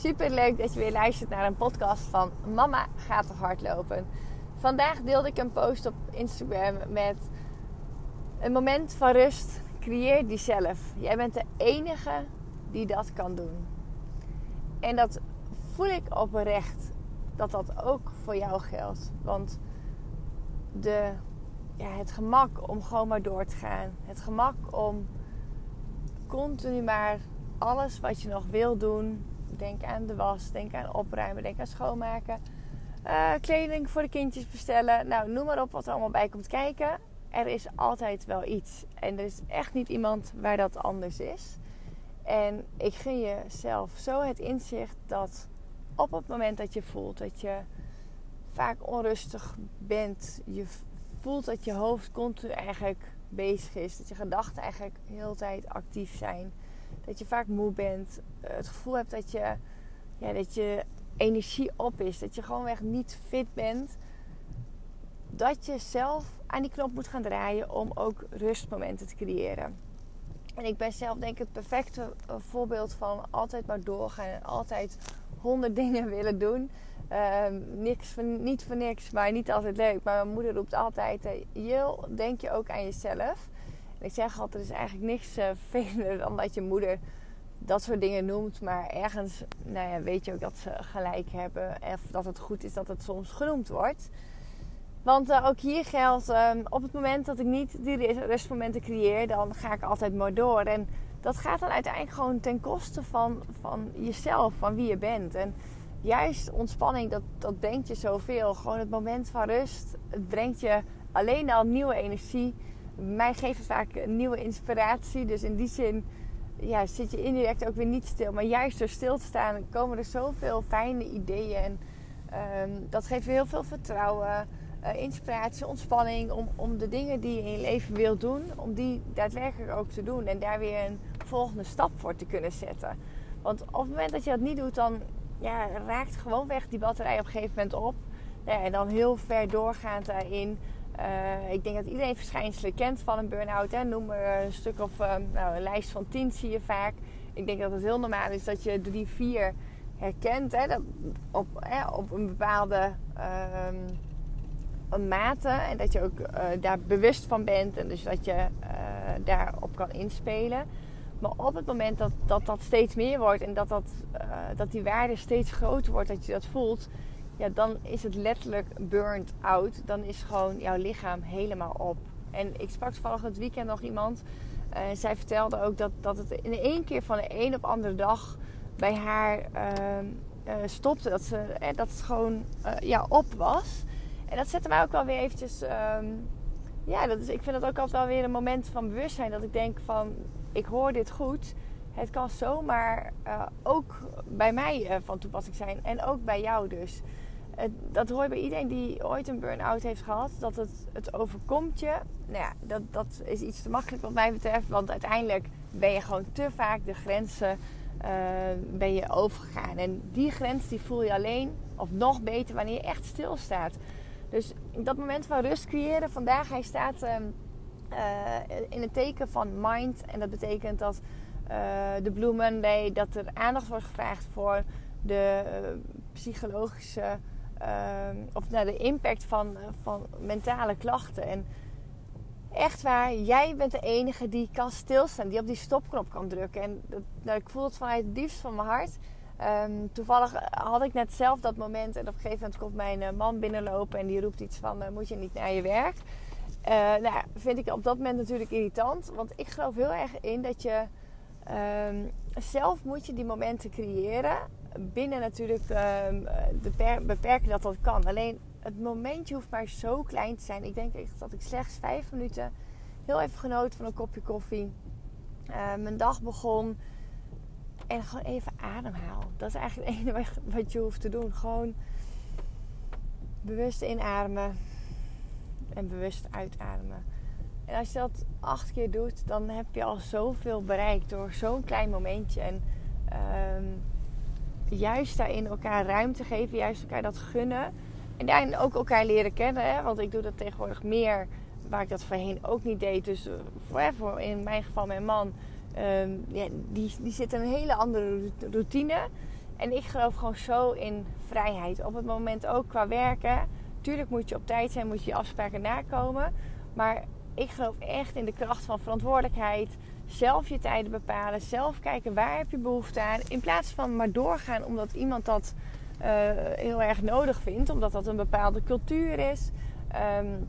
Super leuk dat je weer luistert naar een podcast van Mama gaat hardlopen. Vandaag deelde ik een post op Instagram met een moment van rust. Creëer die zelf. Jij bent de enige die dat kan doen. En dat voel ik oprecht dat dat ook voor jou geldt. Want de, ja, het gemak om gewoon maar door te gaan. Het gemak om continu maar alles wat je nog wil doen. Denk aan de was, denk aan opruimen, denk aan schoonmaken. Uh, kleding voor de kindjes bestellen. Nou, noem maar op wat er allemaal bij komt kijken. Er is altijd wel iets. En er is echt niet iemand waar dat anders is. En ik gun jezelf zo het inzicht dat op het moment dat je voelt dat je vaak onrustig bent, je voelt dat je hoofd continu eigenlijk bezig is, dat je gedachten eigenlijk de hele tijd actief zijn, dat je vaak moe bent, eh, het gevoel hebt dat je, ja, dat je energie op is, dat je gewoon echt niet fit bent, dat je zelf aan die knop moet gaan draaien om ook rustmomenten te creëren. En ik ben zelf denk ik het perfecte eh, voorbeeld van altijd maar doorgaan en altijd honderd dingen willen doen. Um, niks niet voor niks, maar niet altijd leuk. Maar mijn moeder roept altijd: Jil, denk je ook aan jezelf? Ik zeg altijd: er is eigenlijk niks uh, dan dat je moeder dat soort dingen noemt. Maar ergens nou ja, weet je ook dat ze gelijk hebben. Of dat het goed is dat het soms genoemd wordt. Want uh, ook hier geldt: um, op het moment dat ik niet die rustmomenten creëer, dan ga ik altijd maar door. En dat gaat dan uiteindelijk gewoon ten koste van, van jezelf, van wie je bent. En juist ontspanning, dat, dat brengt je zoveel. Gewoon het moment van rust, het brengt je alleen al nieuwe energie. Mij geeft het vaak nieuwe inspiratie. Dus in die zin ja, zit je indirect ook weer niet stil. Maar juist door stil te staan komen er zoveel fijne ideeën. En um, dat geeft je heel veel vertrouwen. Uh, inspiratie, ontspanning om, om de dingen die je in je leven wilt doen, om die daadwerkelijk ook te doen en daar weer een volgende stap voor te kunnen zetten. Want op het moment dat je dat niet doet, dan ja, raakt gewoon weg die batterij op een gegeven moment op. Ja, en dan heel ver doorgaand daarin. Uh, ik denk dat iedereen verschijnselen kent van een burn-out. Hè. Noem maar een stuk of uh, nou, een lijst van tien zie je vaak. Ik denk dat het heel normaal is dat je drie, vier herkent. Hè, dat op, hè, op een bepaalde een mate. En dat je ook uh, daar bewust van bent. En dus dat je uh, daarop kan inspelen. Maar op het moment dat dat, dat steeds meer wordt en dat, dat, dat die waarde steeds groter wordt, dat je dat voelt, ja, dan is het letterlijk burnt out. Dan is gewoon jouw lichaam helemaal op. En ik sprak toevallig het weekend nog iemand. Uh, zij vertelde ook dat, dat het in één keer van de een op andere dag bij haar uh, stopte. Dat, ze, eh, dat het gewoon ja, op was. En dat zette mij ook wel weer eventjes... Um, ja, dat is, ik vind dat ook altijd wel weer een moment van bewustzijn. Dat ik denk van, ik hoor dit goed. Het kan zomaar ook bij mij van toepassing zijn. En ook bij jou dus. Dat hoor bij iedereen die ooit een burn-out heeft gehad. Dat het, het overkomt je. Nou ja, dat, dat is iets te makkelijk wat mij betreft. Want uiteindelijk ben je gewoon te vaak de grenzen ben je overgegaan. En die grens die voel je alleen, of nog beter, wanneer je echt stilstaat. Dus dat moment van rust creëren. Vandaag hij staat uh, in het teken van mind. En dat betekent dat uh, de Blue Monday... dat er aandacht wordt gevraagd voor de psychologische... Ehm, of nou, de impact van, van mentale klachten. En echt waar, jij bent de enige die kan stilstaan. Die op die stopknop kan drukken. En dat, nou, ik voel het vanuit het diepst van mijn hart Ehm, toevallig had ik net zelf dat moment en op een gegeven moment komt mijn eh, man binnenlopen en die roept iets van: Moet je niet naar je werk? nou, vind ik op dat moment natuurlijk irritant, want ik geloof heel erg in dat je ehm, zelf moet je die momenten creëren. Binnen natuurlijk de beperken dat dat kan. Alleen het momentje hoeft maar zo klein te zijn. Ik denk dat ik slechts vijf minuten heel even genoten van een kopje koffie. Uh, mijn dag begon. En gewoon even ademhaal. Dat is eigenlijk het enige wat je hoeft te doen. Gewoon bewust inademen. En bewust uitademen. En als je dat acht keer doet, dan heb je al zoveel bereikt door zo'n klein momentje. En ehm, juist daarin elkaar ruimte geven, juist elkaar dat gunnen. En daarin ook elkaar leren kennen. Hè? Want ik doe dat tegenwoordig meer waar ik dat voorheen ook niet deed. Dus uh, voor, in mijn geval mijn man, ehm, ja, die, die zit een hele andere routine. En ik geloof gewoon zo in vrijheid. Op het moment ook qua werken. Tuurlijk moet je op tijd zijn, moet je je afspraken nakomen. Maar ik geloof echt in de kracht van verantwoordelijkheid. Zelf je tijden bepalen. Zelf kijken waar heb je behoefte aan. In plaats van maar doorgaan omdat iemand dat uh, heel erg nodig vindt. Omdat dat een bepaalde cultuur is. Um,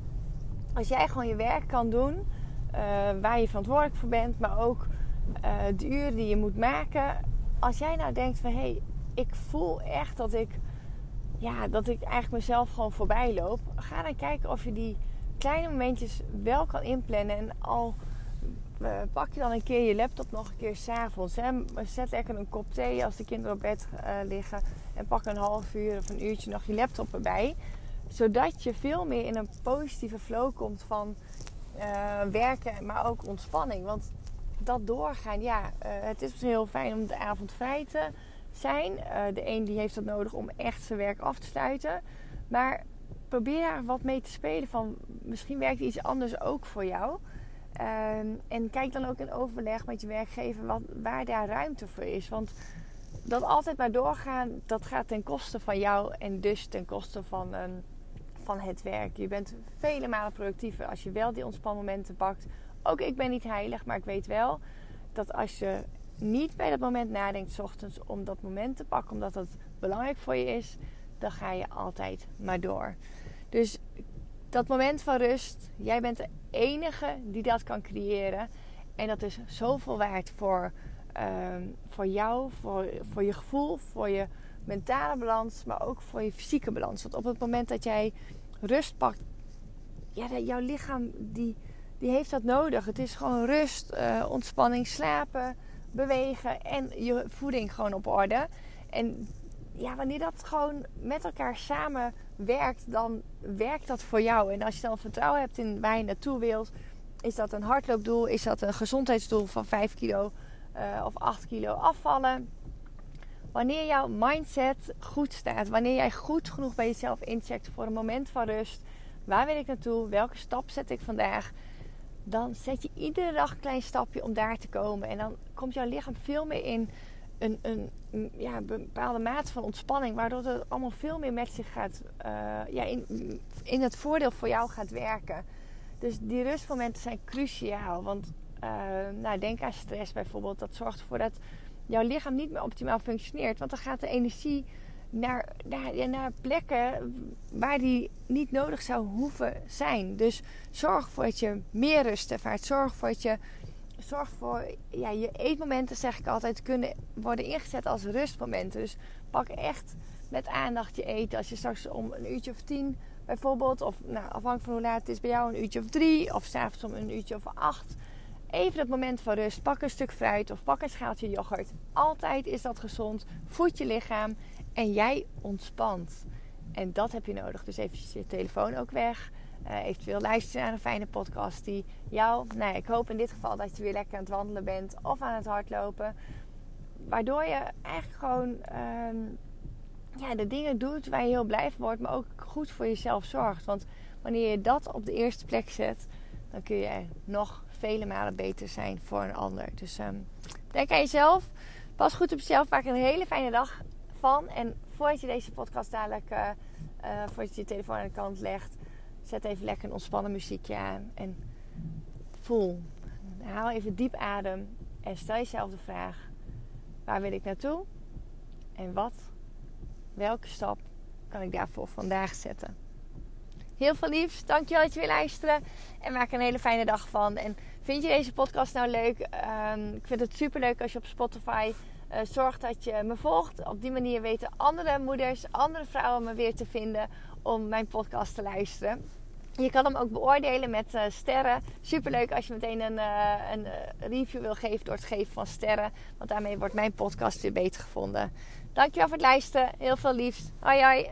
als jij gewoon je werk kan doen, uh, waar je verantwoordelijk voor bent, maar ook uh, de uren die je moet maken. Als jij nou denkt van hé, hey, ik voel echt dat ik, ja, dat ik eigenlijk mezelf gewoon voorbij loop. Ga dan kijken of je die kleine momentjes wel kan inplannen. En al pak je dan een keer je laptop nog een keer s'avonds. Zet lekker een kop thee als de kinderen op bed liggen. En pak een half uur of een uurtje nog je laptop erbij zodat je veel meer in een positieve flow komt van uh, werken, maar ook ontspanning. Want dat doorgaan, ja, het is misschien heel fijn om de avond vrij te zijn. De een die heeft dat nodig om echt zijn werk af te sluiten. Maar probeer daar wat mee te spelen van misschien werkt iets anders ook voor jou. Ehm, en kijk dan ook in overleg met je werkgever wat, waar daar ruimte voor is. Want dat altijd maar doorgaan, dat gaat ten koste van jou en dus ten koste van een van het werk. Je bent vele malen productiever als je wel die ontspanmomenten pakt. Ook ik ben niet heilig, maar ik weet wel dat als je niet bij dat moment nadenkt, s ochtends om dat moment te pakken, omdat dat belangrijk voor je is, dan ga je altijd maar door. Dus dat moment van rust, jij bent de enige die dat kan creëren. En dat is zoveel waard voor, ehm, voor jou, voor, voor je gevoel, voor je mentale balans, maar ook voor je fysieke balans. Want op het moment dat jij rust pakt, ja, jouw lichaam die, die heeft dat nodig. Het is gewoon rust, uh, ontspanning, slapen, bewegen en je voeding gewoon op orde. En ja, wanneer dat gewoon met elkaar samen werkt, dan werkt dat voor jou. En als je dan vertrouwen hebt in waar je naartoe wilt, is dat een hardloopdoel, is dat een gezondheidsdoel van 5 kilo uh, of 8 kilo afvallen Wanneer jouw mindset goed staat, wanneer jij goed genoeg bij jezelf incheckt voor een moment van rust, waar wil ik naartoe, welke stap zet ik vandaag, dan zet je iedere dag een klein stapje om daar te komen. En dan komt jouw lichaam veel meer in een, ja, bepaalde mate van ontspanning, waardoor het allemaal veel meer met zich gaat, uh, ja, in, in het voordeel voor jou gaat werken. Dus die rustmomenten zijn cruciaal. Want uh, nou, denk aan stress bijvoorbeeld. Dat zorgt ervoor dat jouw lichaam niet meer optimaal functioneert. Want dan gaat de energie naar, naar, naar plekken waar die niet nodig zou hoeven zijn. Dus zorg ervoor dat je meer rust ervaart. Zorg ervoor dat je. Zorg voor ja, je eetmomenten, zeg ik altijd, kunnen worden ingezet als rustmomenten. Dus pak echt met aandacht je eten. Als je straks om een uurtje of tien bijvoorbeeld, of nou, afhankelijk van hoe laat het is bij jou, een uurtje of drie, of s'avonds om een uurtje of acht Even dat moment van rust. Pak een stuk fruit of pak een schaaltje yoghurt. Altijd is dat gezond. Voed je lichaam en jij ontspant. En dat heb je nodig. Dus even je telefoon ook weg. Uh, eventueel luisteren naar een fijne podcast die jou, nou ik hoop in dit geval dat je weer lekker aan het wandelen bent of aan het hardlopen. Waardoor je eigenlijk gewoon ehm, ja, de dingen doet waar je heel blij van wordt, maar ook goed voor jezelf zorgt. Want wanneer je dat op de eerste plek zet, dan kun je nog vele malen beter zijn voor een ander. Dus um, denk aan jezelf. Pas goed op jezelf. Maak een hele fijne dag van. En voordat je deze podcast dadelijk, uh, voordat je je telefoon aan de kant legt, zet even lekker een ontspannen muziekje aan. En voel. Haal even diep adem. En stel jezelf de vraag: waar wil ik naartoe? En wat, welke stap kan ik daarvoor vandaag zetten? Heel veel liefs. Dankjewel dat je weer luisteren. En maak een hele fijne dag van. En vind je deze podcast nou leuk? Um, ik vind het super leuk als je op Spotify uh, zorgt dat je me volgt. Op die manier weten andere moeders, andere vrouwen me weer te vinden om mijn podcast te luisteren. Je kan hem ook beoordelen met uh, sterren. Superleuk als je meteen een, uh, een review wil geven door het geven van sterren. Want daarmee wordt mijn podcast weer beter gevonden. Dankjewel voor het luisteren. Heel veel liefs. Hoi hoi.